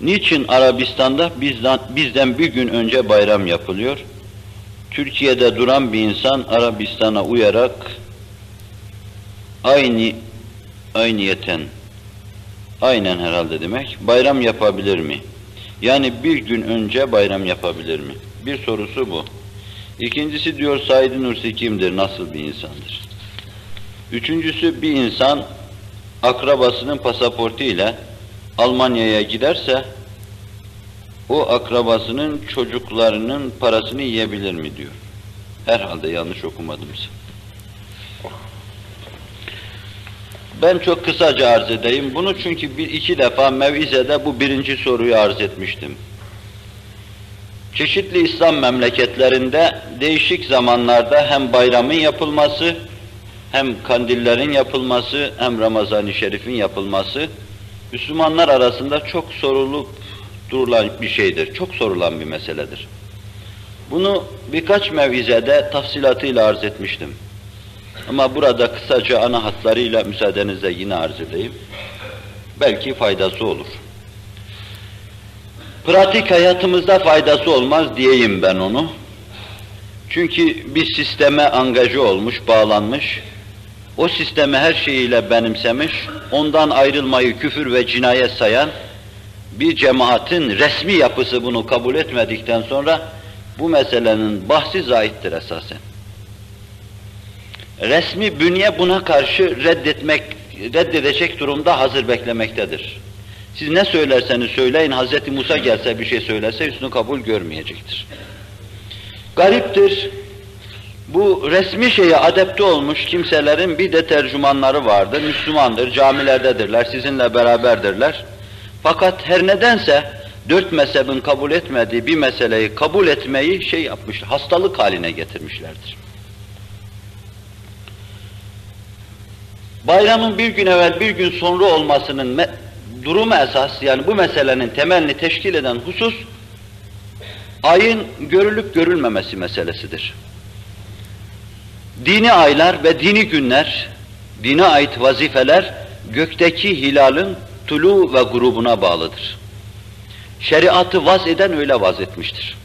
Niçin Arabistan'da bizden, bizden bir gün önce bayram yapılıyor? Türkiye'de duran bir insan Arabistan'a uyarak aynı ayniyeten aynen herhalde demek bayram yapabilir mi? Yani bir gün önce bayram yapabilir mi? Bir sorusu bu. İkincisi diyor Said Nursi kimdir, nasıl bir insandır? Üçüncüsü bir insan akrabasının pasaportu ile Almanya'ya giderse o akrabasının çocuklarının parasını yiyebilir mi diyor. Herhalde yanlış okumadımsa. Ben çok kısaca arz edeyim. Bunu çünkü bir iki defa mevizede bu birinci soruyu arz etmiştim. Çeşitli İslam memleketlerinde değişik zamanlarda hem bayramın yapılması, hem kandillerin yapılması, hem Ramazan-ı Şerif'in yapılması Müslümanlar arasında çok sorulup durulan bir şeydir, çok sorulan bir meseledir. Bunu birkaç mevizede tafsilatıyla arz etmiştim. Ama burada kısaca ana hatlarıyla müsaadenizle yine arz edeyim. Belki faydası olur. Pratik hayatımızda faydası olmaz diyeyim ben onu. Çünkü bir sisteme angaja olmuş, bağlanmış, o sistemi her şeyiyle benimsemiş, ondan ayrılmayı küfür ve cinayet sayan bir cemaatin resmi yapısı bunu kabul etmedikten sonra bu meselenin bahsi zahittir esasen. Resmi bünye buna karşı reddetmek, reddedecek durumda hazır beklemektedir. Siz ne söylerseniz söyleyin, Hz. Musa gelse bir şey söylese üstünü kabul görmeyecektir. Gariptir, bu resmi şeye adepte olmuş kimselerin bir de tercümanları vardır, Müslümandır, camilerdedirler, sizinle beraberdirler. Fakat her nedense dört mezhebin kabul etmediği bir meseleyi kabul etmeyi şey yapmış, hastalık haline getirmişlerdir. Bayramın bir gün evvel, bir gün sonra olmasının durumu esas, yani bu meselenin temelini teşkil eden husus, ayın görülüp görülmemesi meselesidir. Dini aylar ve dini günler, dine ait vazifeler, gökteki hilalın tulu ve grubuna bağlıdır. Şeriatı vaz eden öyle vaz etmiştir.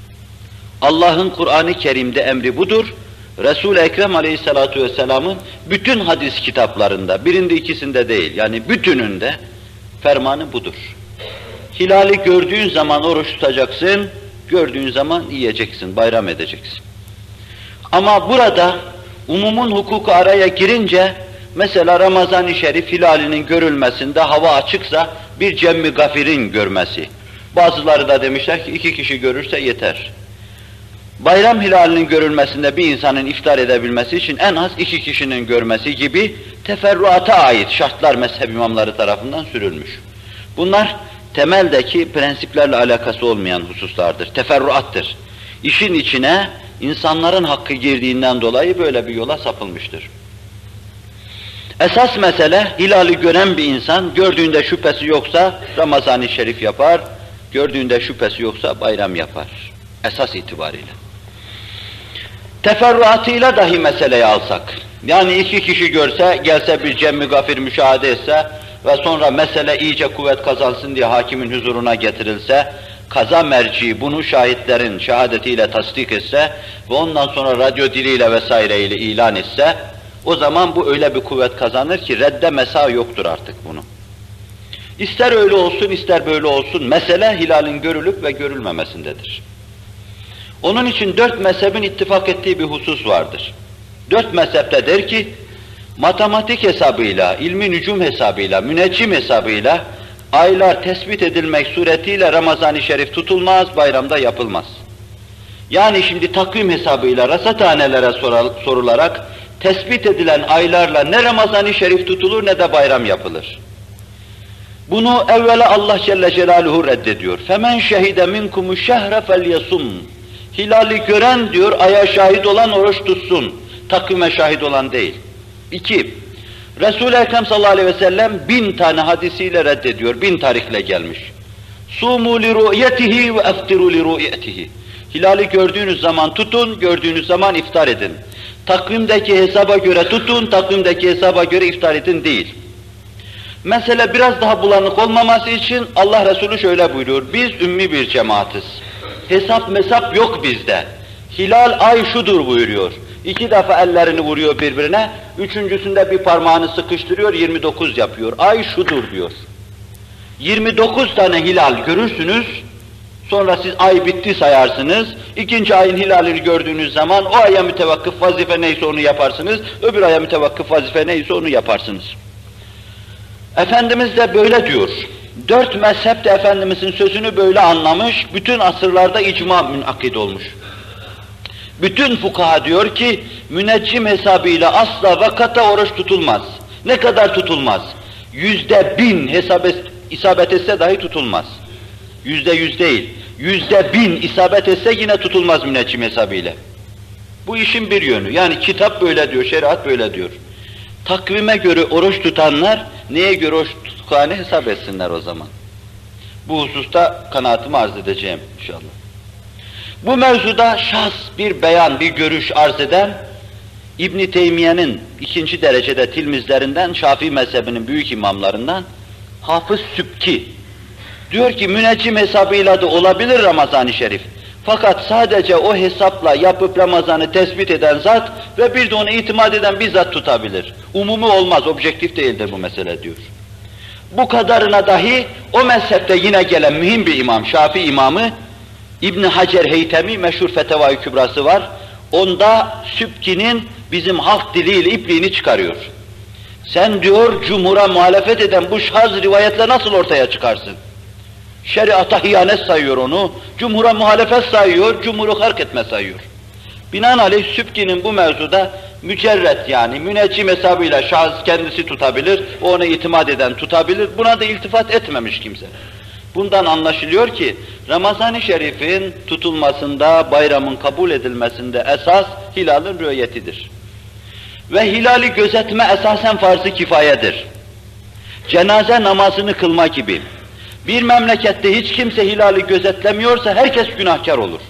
Allah'ın Kur'an-ı Kerim'de emri budur. Resul-i Ekrem Aleyhisselatü Vesselam'ın bütün hadis kitaplarında, birinde ikisinde değil, yani bütününde fermanı budur. Hilali gördüğün zaman oruç tutacaksın, gördüğün zaman yiyeceksin, bayram edeceksin. Ama burada umumun hukuku araya girince, mesela Ramazan-ı Şerif hilalinin görülmesinde hava açıksa bir cemmi gafirin görmesi. Bazıları da demişler ki iki kişi görürse yeter. Bayram hilalinin görülmesinde bir insanın iftar edebilmesi için en az iki kişinin görmesi gibi teferruata ait şartlar mezhep imamları tarafından sürülmüş. Bunlar temeldeki prensiplerle alakası olmayan hususlardır, teferruattır. İşin içine insanların hakkı girdiğinden dolayı böyle bir yola sapılmıştır. Esas mesele, hilali gören bir insan, gördüğünde şüphesi yoksa Ramazan-ı Şerif yapar, gördüğünde şüphesi yoksa bayram yapar. Esas itibariyle. Teferruatıyla dahi meseleyi alsak, yani iki kişi görse, gelse bir cemmi gafir müşahede etse ve sonra mesele iyice kuvvet kazansın diye hakimin huzuruna getirilse, kaza merci bunu şahitlerin şehadetiyle tasdik etse ve ondan sonra radyo diliyle vesaireyle ilan etse, o zaman bu öyle bir kuvvet kazanır ki redde mesa yoktur artık bunu. İster öyle olsun, ister böyle olsun, mesele hilalin görülüp ve görülmemesindedir. Onun için dört mezhebin ittifak ettiği bir husus vardır. Dört mezhepte der ki, matematik hesabıyla, ilmi nücum hesabıyla, müneccim hesabıyla aylar tespit edilmek suretiyle Ramazan-ı Şerif tutulmaz, bayramda yapılmaz. Yani şimdi takvim hesabıyla rasathanelere sorularak tespit edilen aylarla ne Ramazan-ı Şerif tutulur ne de bayram yapılır. Bunu evvela Allah Celle Celaluhu reddediyor. Femen şehide minkumu şehre felyasum. Hilali gören diyor, aya şahit olan oruç tutsun. Takvime şahit olan değil. İki, Resul-i Ekrem sallallahu aleyhi ve sellem bin tane hadisiyle reddediyor, bin tarihle gelmiş. Sumu li ru'yetihi ve eftiru li ru'yetihi. Hilali gördüğünüz zaman tutun, gördüğünüz zaman iftar edin. Takvimdeki hesaba göre tutun, takvimdeki hesaba göre iftar edin değil. Mesele biraz daha bulanık olmaması için Allah Resulü şöyle buyuruyor. Biz ümmi bir cemaatiz. Hesap mesap yok bizde. Hilal ay şudur buyuruyor. İki defa ellerini vuruyor birbirine. Üçüncüsünde bir parmağını sıkıştırıyor, 29 yapıyor. Ay şudur diyor. 29 tane hilal görürsünüz. Sonra siz ay bitti sayarsınız. İkinci ayın hilalini gördüğünüz zaman o aya mütevakkıf vazife neyse onu yaparsınız. Öbür aya mütevakkıf vazife neyse onu yaparsınız. Efendimiz de böyle diyor. Dört mezhep de Efendimizin sözünü böyle anlamış, bütün asırlarda icma münakid olmuş. Bütün fukaha diyor ki, müneccim hesabıyla asla vakata oruç tutulmaz. Ne kadar tutulmaz? Yüzde bin hesap es isabet etse dahi tutulmaz. Yüzde yüz değil, yüzde bin isabet etse yine tutulmaz müneccim hesabıyla. Bu işin bir yönü. Yani kitap böyle diyor, şeriat böyle diyor. Takvime göre oruç tutanlar, neye göre oruç tuttuklarını hesap etsinler o zaman. Bu hususta kanaatimi arz edeceğim inşallah. Bu mevzuda şahs bir beyan, bir görüş arz eden, İbn Teymiye'nin ikinci derecede tilmizlerinden, Şafii mezhebinin büyük imamlarından, Hafız Sübki, diyor ki müneccim hesabıyla da olabilir Ramazan-ı Şerif. Fakat sadece o hesapla yapıp Ramazan'ı tespit eden zat ve bir de ona itimat eden bir zat tutabilir. Umumi olmaz, objektif değildir bu mesele diyor. Bu kadarına dahi o mezhepte yine gelen mühim bir imam, Şafii imamı, İbn Hacer Heytemi meşhur Feteva-i Kübrası var. Onda Sübki'nin bizim halk diliyle ipliğini çıkarıyor. Sen diyor cumhura muhalefet eden bu şaz rivayetle nasıl ortaya çıkarsın? Şeriata hıyanet sayıyor onu, cumhura muhalefet sayıyor, cumhuru hark etme sayıyor. Binaenaleyh Sübki'nin bu mevzuda mücerret yani müneccim hesabıyla şahıs kendisi tutabilir, ona itimat eden tutabilir, buna da iltifat etmemiş kimse. Bundan anlaşılıyor ki Ramazan-ı Şerif'in tutulmasında, bayramın kabul edilmesinde esas hilalın rüyetidir. Ve hilali gözetme esasen farz-ı kifayedir. Cenaze namazını kılma gibi. Bir memlekette hiç kimse hilali gözetlemiyorsa herkes günahkar olur.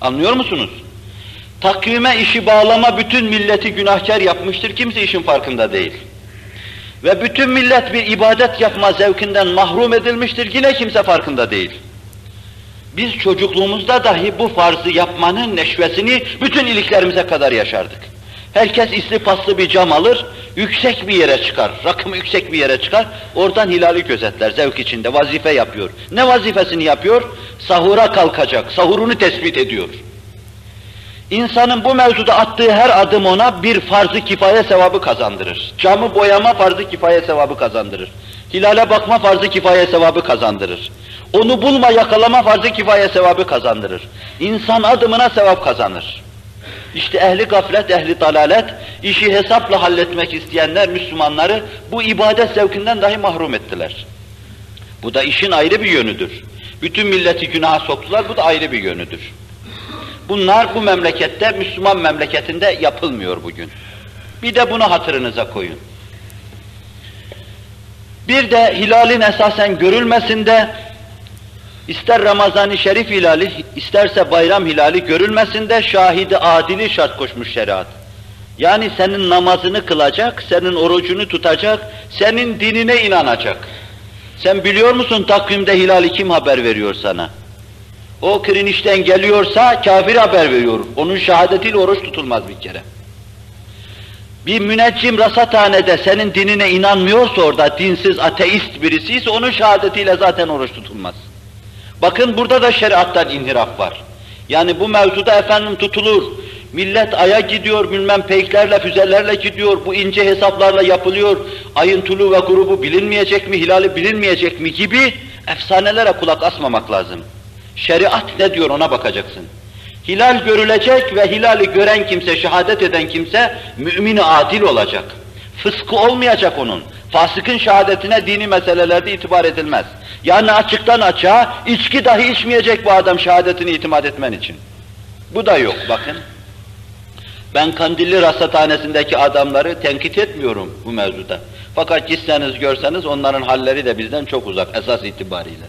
Anlıyor musunuz? Takvime işi bağlama bütün milleti günahkar yapmıştır, kimse işin farkında değil. Ve bütün millet bir ibadet yapma zevkinden mahrum edilmiştir, yine kimse farkında değil. Biz çocukluğumuzda dahi bu farzı yapmanın neşvesini bütün iliklerimize kadar yaşardık. Herkes isli paslı bir cam alır, yüksek bir yere çıkar, rakımı yüksek bir yere çıkar, oradan hilali gözetler, zevk içinde vazife yapıyor. Ne vazifesini yapıyor? Sahura kalkacak, sahurunu tespit ediyor. İnsanın bu mevzuda attığı her adım ona bir farz-ı kifaye sevabı kazandırır. Camı boyama farz-ı kifaye sevabı kazandırır. Hilale bakma farz-ı kifaye sevabı kazandırır. Onu bulma yakalama farz-ı kifaye sevabı kazandırır. İnsan adımına sevap kazanır. İşte ehli gaflet, ehli dalalet, işi hesapla halletmek isteyenler Müslümanları bu ibadet zevkinden dahi mahrum ettiler. Bu da işin ayrı bir yönüdür. Bütün milleti günaha soktular, bu da ayrı bir yönüdür. Bunlar bu memlekette, Müslüman memleketinde yapılmıyor bugün. Bir de bunu hatırınıza koyun. Bir de hilalin esasen görülmesinde, ister Ramazan-ı Şerif hilali, isterse bayram hilali görülmesinde şahidi adili şart koşmuş şeriat. Yani senin namazını kılacak, senin orucunu tutacak, senin dinine inanacak. Sen biliyor musun takvimde hilali kim haber veriyor sana? O kirinişten geliyorsa kafir haber veriyor. Onun şehadetiyle oruç tutulmaz bir kere. Bir müneccim rasathanede senin dinine inanmıyorsa orada dinsiz, ateist birisiyse onun şehadetiyle zaten oruç tutulmaz. Bakın burada da şeriattan inhiraf var. Yani bu mevzuda efendim tutulur. Millet aya gidiyor, bilmem peyklerle, füzelerle gidiyor, bu ince hesaplarla yapılıyor. Ayın tulu ve grubu bilinmeyecek mi, hilali bilinmeyecek mi gibi efsanelere kulak asmamak lazım. Şeriat ne diyor ona bakacaksın. Hilal görülecek ve hilali gören kimse, şehadet eden kimse mümin adil olacak. Fıskı olmayacak onun. Fasıkın şehadetine dini meselelerde itibar edilmez. Yani açıktan açığa içki dahi içmeyecek bu adam şehadetini itimat etmen için. Bu da yok bakın. Ben Kandilli Rasathanesi'ndeki adamları tenkit etmiyorum bu mevzuda. Fakat gitseniz görseniz onların halleri de bizden çok uzak esas itibariyle.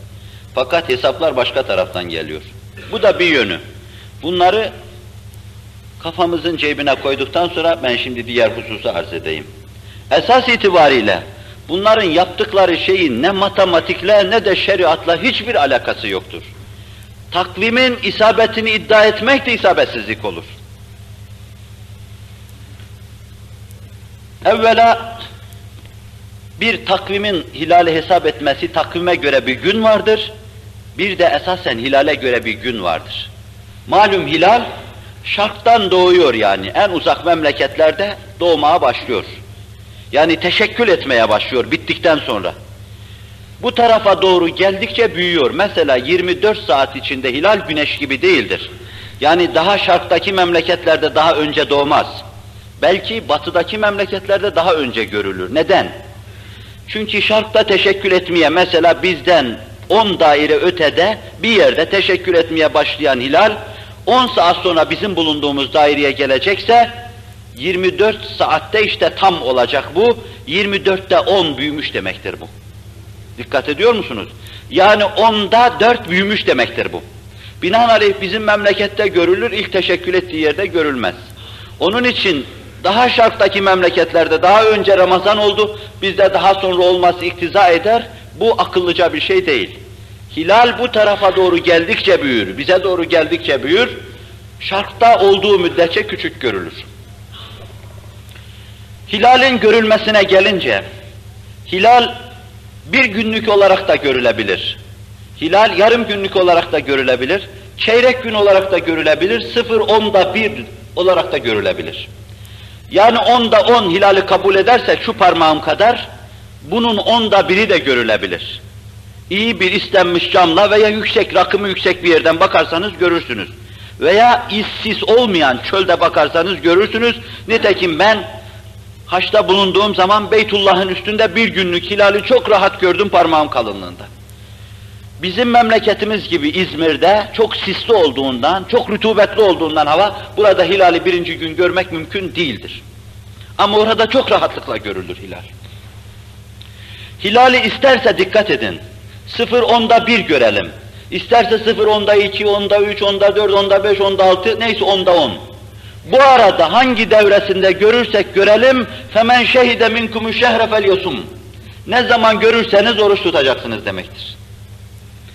Fakat hesaplar başka taraftan geliyor. Bu da bir yönü. Bunları kafamızın cebine koyduktan sonra ben şimdi diğer hususu arz edeyim. Esas itibariyle Bunların yaptıkları şeyin ne matematikle ne de şeriatla hiçbir alakası yoktur. Takvimin isabetini iddia etmek de isabetsizlik olur. Evvela bir takvimin hilali hesap etmesi, takvime göre bir gün vardır. Bir de esasen hilale göre bir gün vardır. Malum hilal, şarktan doğuyor yani. En uzak memleketlerde doğmaya başlıyor. Yani teşekkül etmeye başlıyor bittikten sonra. Bu tarafa doğru geldikçe büyüyor. Mesela 24 saat içinde hilal güneş gibi değildir. Yani daha şarktaki memleketlerde daha önce doğmaz. Belki batıdaki memleketlerde daha önce görülür. Neden? Çünkü şarkta teşekkül etmeye mesela bizden 10 daire ötede bir yerde teşekkül etmeye başlayan hilal 10 saat sonra bizim bulunduğumuz daireye gelecekse 24 saatte işte tam olacak bu. 24'te 10 büyümüş demektir bu. Dikkat ediyor musunuz? Yani 10'da 4 büyümüş demektir bu. Binaenaleyh bizim memlekette görülür, ilk teşekkül ettiği yerde görülmez. Onun için daha şarktaki memleketlerde daha önce Ramazan oldu, bizde daha sonra olması iktiza eder, bu akıllıca bir şey değil. Hilal bu tarafa doğru geldikçe büyür, bize doğru geldikçe büyür, şarkta olduğu müddetçe küçük görülür. Hilalin görülmesine gelince, hilal bir günlük olarak da görülebilir. Hilal yarım günlük olarak da görülebilir, çeyrek gün olarak da görülebilir, sıfır onda bir olarak da görülebilir. Yani onda on hilali kabul edersek şu parmağım kadar, bunun onda biri de görülebilir. İyi bir istenmiş camla veya yüksek, rakımı yüksek bir yerden bakarsanız görürsünüz. Veya işsiz olmayan çölde bakarsanız görürsünüz. Nitekim ben Haçta bulunduğum zaman Beytullah'ın üstünde bir günlük hilali çok rahat gördüm parmağım kalınlığında. Bizim memleketimiz gibi İzmir'de çok sisli olduğundan, çok rutubetli olduğundan hava, burada hilali birinci gün görmek mümkün değildir. Ama orada çok rahatlıkla görülür hilal. Hilali isterse dikkat edin, sıfır onda bir görelim. İsterse sıfır onda iki, onda üç, onda dört, onda beş, onda altı, neyse onda on. Bu arada hangi devresinde görürsek görelim, femen şehide minkumu şehre felyosum. Ne zaman görürseniz oruç tutacaksınız demektir.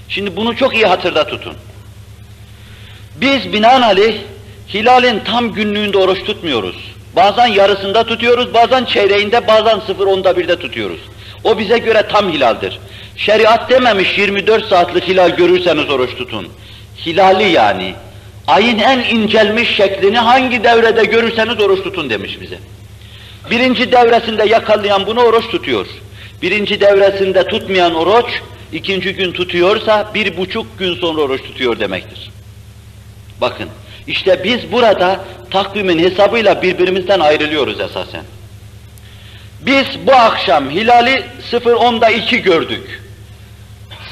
Şimdi bunu çok iyi hatırda tutun. Biz binaenaleyh hilalin tam günlüğünde oruç tutmuyoruz. Bazen yarısında tutuyoruz, bazen çeyreğinde, bazen sıfır onda birde tutuyoruz. O bize göre tam hilaldir. Şeriat dememiş 24 saatlik hilal görürseniz oruç tutun. Hilali yani, ayın en incelmiş şeklini hangi devrede görürseniz oruç tutun demiş bize. Birinci devresinde yakalayan bunu oruç tutuyor. Birinci devresinde tutmayan oruç, ikinci gün tutuyorsa bir buçuk gün sonra oruç tutuyor demektir. Bakın, işte biz burada takvimin hesabıyla birbirimizden ayrılıyoruz esasen. Biz bu akşam hilali 0.10'da 2 gördük.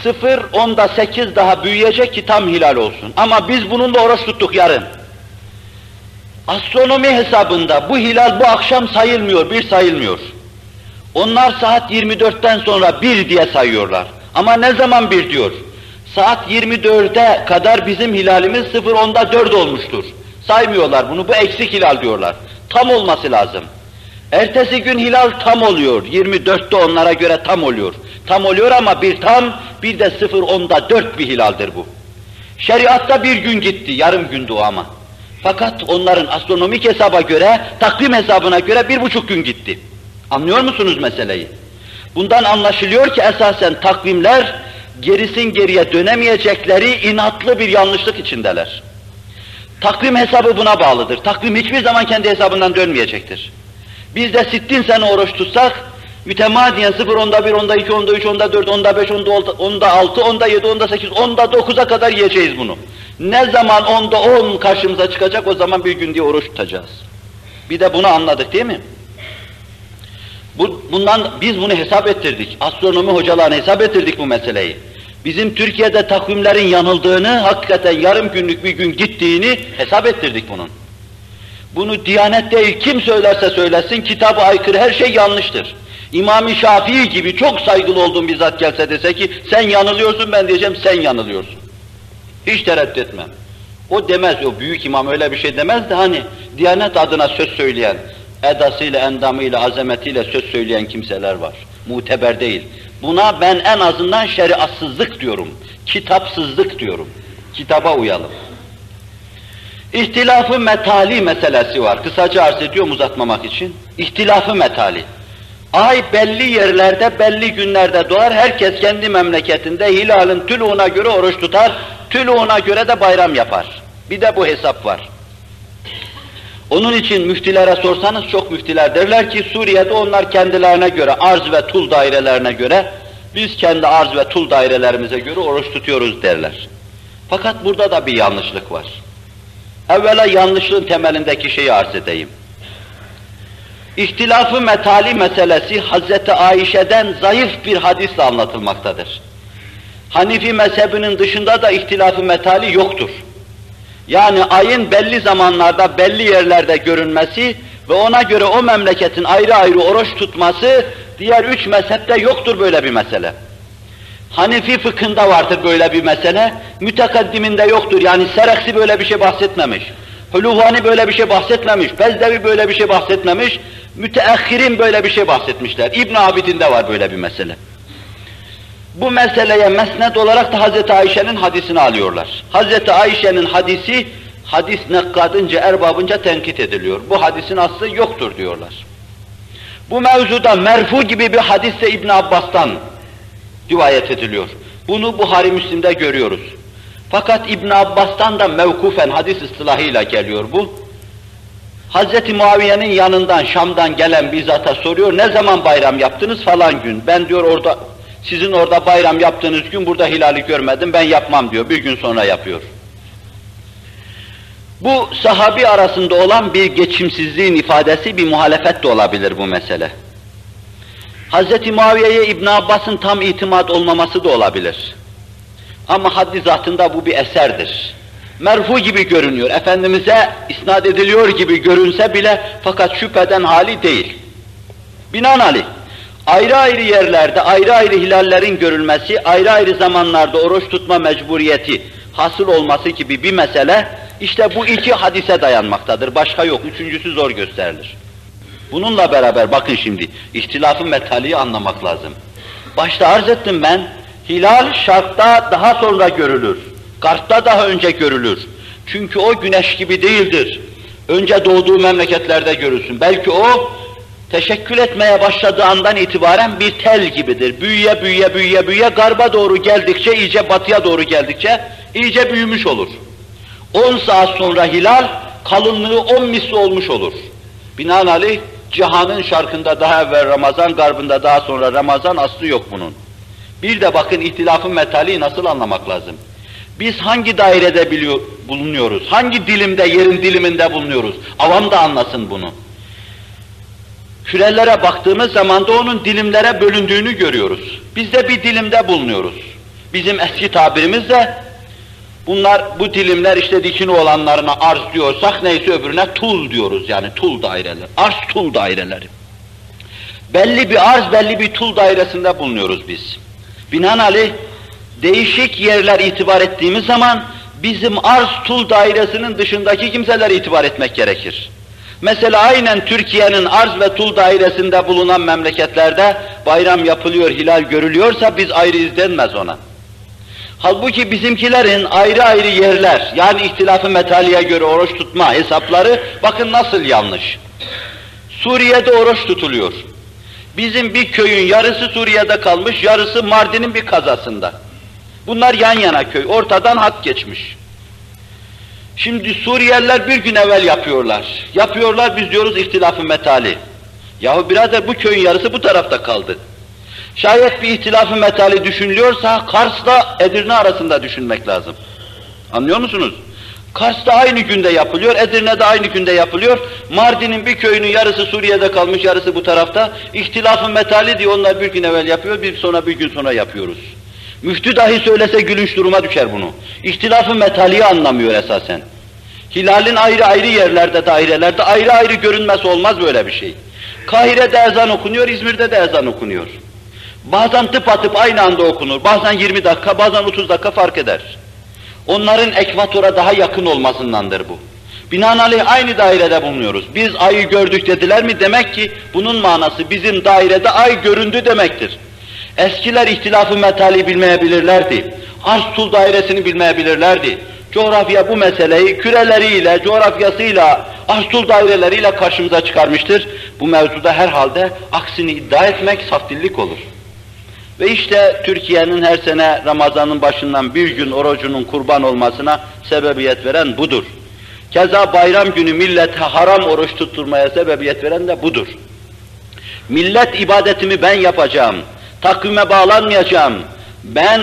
0 onda 8 daha büyüyecek ki tam hilal olsun. Ama biz bununla oruç tuttuk yarın. Astronomi hesabında bu hilal bu akşam sayılmıyor, bir sayılmıyor. Onlar saat 24'ten sonra bir diye sayıyorlar. Ama ne zaman bir diyor? Saat 24'e kadar bizim hilalimiz 0.10'da 4 olmuştur. Saymıyorlar bunu, bu eksik hilal diyorlar. Tam olması lazım. Ertesi gün hilal tam oluyor. 24'te onlara göre tam oluyor. Tam oluyor ama bir tam, bir de 0 onda 4 bir hilaldir bu. Şeriatta bir gün gitti, yarım gündü ama. Fakat onların astronomik hesaba göre, takvim hesabına göre bir buçuk gün gitti. Anlıyor musunuz meseleyi? Bundan anlaşılıyor ki esasen takvimler gerisin geriye dönemeyecekleri inatlı bir yanlışlık içindeler. Takvim hesabı buna bağlıdır. Takvim hiçbir zaman kendi hesabından dönmeyecektir. Biz de sittin sene oruç tutsak, mütemadiyen 0, onda 1, onda 2, onda 3, onda 4, onda 5, onda 6, onda 7, onda 8, onda 9'a kadar yiyeceğiz bunu. Ne zaman onda 10 karşımıza çıkacak o zaman bir gün diye oruç tutacağız. Bir de bunu anladık değil mi? Bu, bundan biz bunu hesap ettirdik. Astronomi hocalarına hesap ettirdik bu meseleyi. Bizim Türkiye'de takvimlerin yanıldığını, hakikaten yarım günlük bir gün gittiğini hesap ettirdik bunun. Bunu Diyanet değil, kim söylerse söylesin, kitaba aykırı her şey yanlıştır. İmam-ı Şafii gibi çok saygılı olduğum bir zat gelse dese ki, sen yanılıyorsun, ben diyeceğim sen yanılıyorsun. Hiç tereddüt etmem. O demez, o büyük imam öyle bir şey demez de hani, Diyanet adına söz söyleyen, edasıyla, endamıyla, azametiyle söz söyleyen kimseler var. Muteber değil. Buna ben en azından şeriatsızlık diyorum. Kitapsızlık diyorum. Kitaba uyalım. İhtilafı metali meselesi var. Kısaca arz ediyorum uzatmamak için. İhtilafı metali. Ay belli yerlerde, belli günlerde doğar. Herkes kendi memleketinde hilalin tülûna göre oruç tutar. Tülûna göre de bayram yapar. Bir de bu hesap var. Onun için müftilere sorsanız çok müftiler derler ki Suriye'de onlar kendilerine göre arz ve tul dairelerine göre biz kendi arz ve tul dairelerimize göre oruç tutuyoruz derler. Fakat burada da bir yanlışlık var. Evvela yanlışlığın temelindeki şeyi arz edeyim. İhtilafı metali meselesi Hazreti Ayşe'den zayıf bir hadisle anlatılmaktadır. Hanifi mezhebinin dışında da ihtilafı metali yoktur. Yani ayın belli zamanlarda, belli yerlerde görünmesi ve ona göre o memleketin ayrı ayrı oruç tutması, diğer üç mezhepte yoktur böyle bir mesele. Hanifi fıkhında vardır böyle bir mesele, mütekaddiminde yoktur. Yani Sereksi böyle bir şey bahsetmemiş. Huluvani böyle bir şey bahsetmemiş, Bezdevi böyle bir şey bahsetmemiş, müteahhirin böyle bir şey bahsetmişler. İbn Abidin de var böyle bir mesele. Bu meseleye mesnet olarak da Hz. Ayşe'nin hadisini alıyorlar. Hz. Ayşe'nin hadisi, hadis nekkadınca, erbabınca tenkit ediliyor. Bu hadisin aslı yoktur diyorlar. Bu mevzuda merfu gibi bir hadis de İbn Abbas'tan rivayet ediliyor. Bunu Buhari Müslim'de görüyoruz. Fakat İbn Abbas'tan da mevkufen hadis ıstılahıyla geliyor bu. Hz. Muaviye'nin yanından Şam'dan gelen bir zata soruyor, ne zaman bayram yaptınız falan gün. Ben diyor orada, sizin orada bayram yaptığınız gün burada hilali görmedim, ben yapmam diyor, bir gün sonra yapıyor. Bu sahabi arasında olan bir geçimsizliğin ifadesi, bir muhalefet de olabilir bu mesele. Hz. Muaviye'ye İbn Abbas'ın tam itimat olmaması da olabilir. Ama haddi zatında bu bir eserdir. Merfu gibi görünüyor, Efendimiz'e isnat ediliyor gibi görünse bile fakat şüpheden hali değil. Binaenaleyh, ayrı ayrı yerlerde ayrı ayrı hilallerin görülmesi, ayrı ayrı zamanlarda oruç tutma mecburiyeti hasıl olması gibi bir mesele, işte bu iki hadise dayanmaktadır, başka yok, üçüncüsü zor gösterilir. Bununla beraber bakın şimdi, ihtilafı metaliyi anlamak lazım. Başta arz ettim ben, hilal şarkta daha sonra görülür. Garpta daha önce görülür. Çünkü o güneş gibi değildir. Önce doğduğu memleketlerde görülsün. Belki o teşekkül etmeye başladığı andan itibaren bir tel gibidir. Büyüye büyüye büyüye büyüye garba doğru geldikçe, iyice batıya doğru geldikçe iyice büyümüş olur. 10 saat sonra hilal kalınlığı 10 misli olmuş olur. Binaenaleyh cihanın şarkında daha evvel Ramazan, garbında daha sonra Ramazan aslı yok bunun. Bir de bakın ihtilafın metali nasıl anlamak lazım. Biz hangi dairede biliyor, bulunuyoruz? Hangi dilimde, yerin diliminde bulunuyoruz? Avam da anlasın bunu. Kürelere baktığımız zaman da onun dilimlere bölündüğünü görüyoruz. Biz de bir dilimde bulunuyoruz. Bizim eski tabirimizle bunlar, bu dilimler işte dikini olanlarına arz diyorsak neyse öbürüne tul diyoruz yani tul daireleri. Arz tul daireleri. Belli bir arz, belli bir tul dairesinde bulunuyoruz biz. Binaenaleyh değişik yerler itibar ettiğimiz zaman bizim arz tul dairesinin dışındaki kimseler itibar etmek gerekir. Mesela aynen Türkiye'nin arz ve tul dairesinde bulunan memleketlerde bayram yapılıyor, hilal görülüyorsa biz ayrı izlenmez ona. Halbuki bizimkilerin ayrı ayrı yerler, yani ihtilafı metaliye göre oruç tutma hesapları bakın nasıl yanlış. Suriye'de oruç tutuluyor. Bizim bir köyün yarısı Suriye'de kalmış, yarısı Mardin'in bir kazasında. Bunlar yan yana köy, ortadan hak geçmiş. Şimdi Suriyeliler bir gün evvel yapıyorlar. Yapıyorlar, biz diyoruz ihtilafı metali. Yahu birader bu köyün yarısı bu tarafta kaldı. Şayet bir ihtilafı metali düşünülüyorsa Kars'la Edirne arasında düşünmek lazım. Anlıyor musunuz? Kars'ta aynı günde yapılıyor, Edirne'de aynı günde yapılıyor. Mardin'in bir köyünün yarısı Suriye'de kalmış, yarısı bu tarafta. İhtilafı metali diye onlar bir gün evvel yapıyor, bir sonra bir gün sonra yapıyoruz. Müftü dahi söylese gülünç duruma düşer bunu. İhtilafı metaliyi anlamıyor esasen. Hilalin ayrı ayrı yerlerde, dairelerde ayrı ayrı görünmesi olmaz böyle bir şey. Kahire'de ezan okunuyor, İzmir'de de ezan okunuyor. Bazen tıpatıp aynı anda okunur, bazen 20 dakika, bazen 30 dakika fark eder. Onların ekvatora daha yakın olmasındandır bu. Binaenaleyh aynı dairede bulunuyoruz. Biz ayı gördük dediler mi demek ki bunun manası bizim dairede ay göründü demektir. Eskiler ihtilafı metali bilmeyebilirlerdi. Arz tul dairesini bilmeyebilirlerdi. Coğrafya bu meseleyi küreleriyle, coğrafyasıyla, arz daireleriyle karşımıza çıkarmıştır. Bu mevzuda herhalde aksini iddia etmek saftillik olur. Ve işte Türkiye'nin her sene Ramazan'ın başından bir gün orucunun kurban olmasına sebebiyet veren budur. Keza bayram günü millete haram oruç tutturmaya sebebiyet veren de budur. Millet ibadetimi ben yapacağım, takvime bağlanmayacağım, ben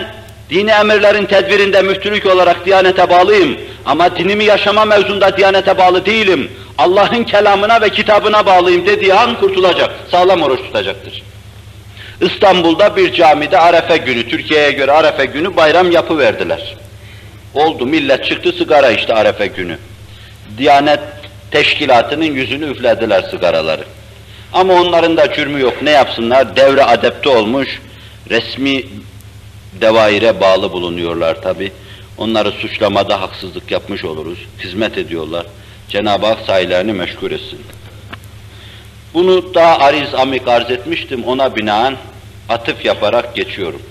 dini emirlerin tedbirinde müftülük olarak Diyanete bağlıyım ama dinimi yaşama mevzunda Diyanete bağlı değilim, Allah'ın kelamına ve kitabına bağlıyım dediği an kurtulacak, sağlam oruç tutacaktır. İstanbul'da bir camide Arefe günü, Türkiye'ye göre Arefe günü bayram yapı verdiler. Oldu millet çıktı sigara işte Arefe günü. Diyanet teşkilatının yüzünü üflediler sigaraları. Ama onların da cürmü yok. Ne yapsınlar? Devre adepte olmuş, resmi devaire bağlı bulunuyorlar tabi. Onları suçlamada haksızlık yapmış oluruz. Hizmet ediyorlar. Cenab-ı Hak sahilerini meşgul etsin. Bunu daha ariz amik arz etmiştim. Ona binaen atıf yaparak geçiyorum.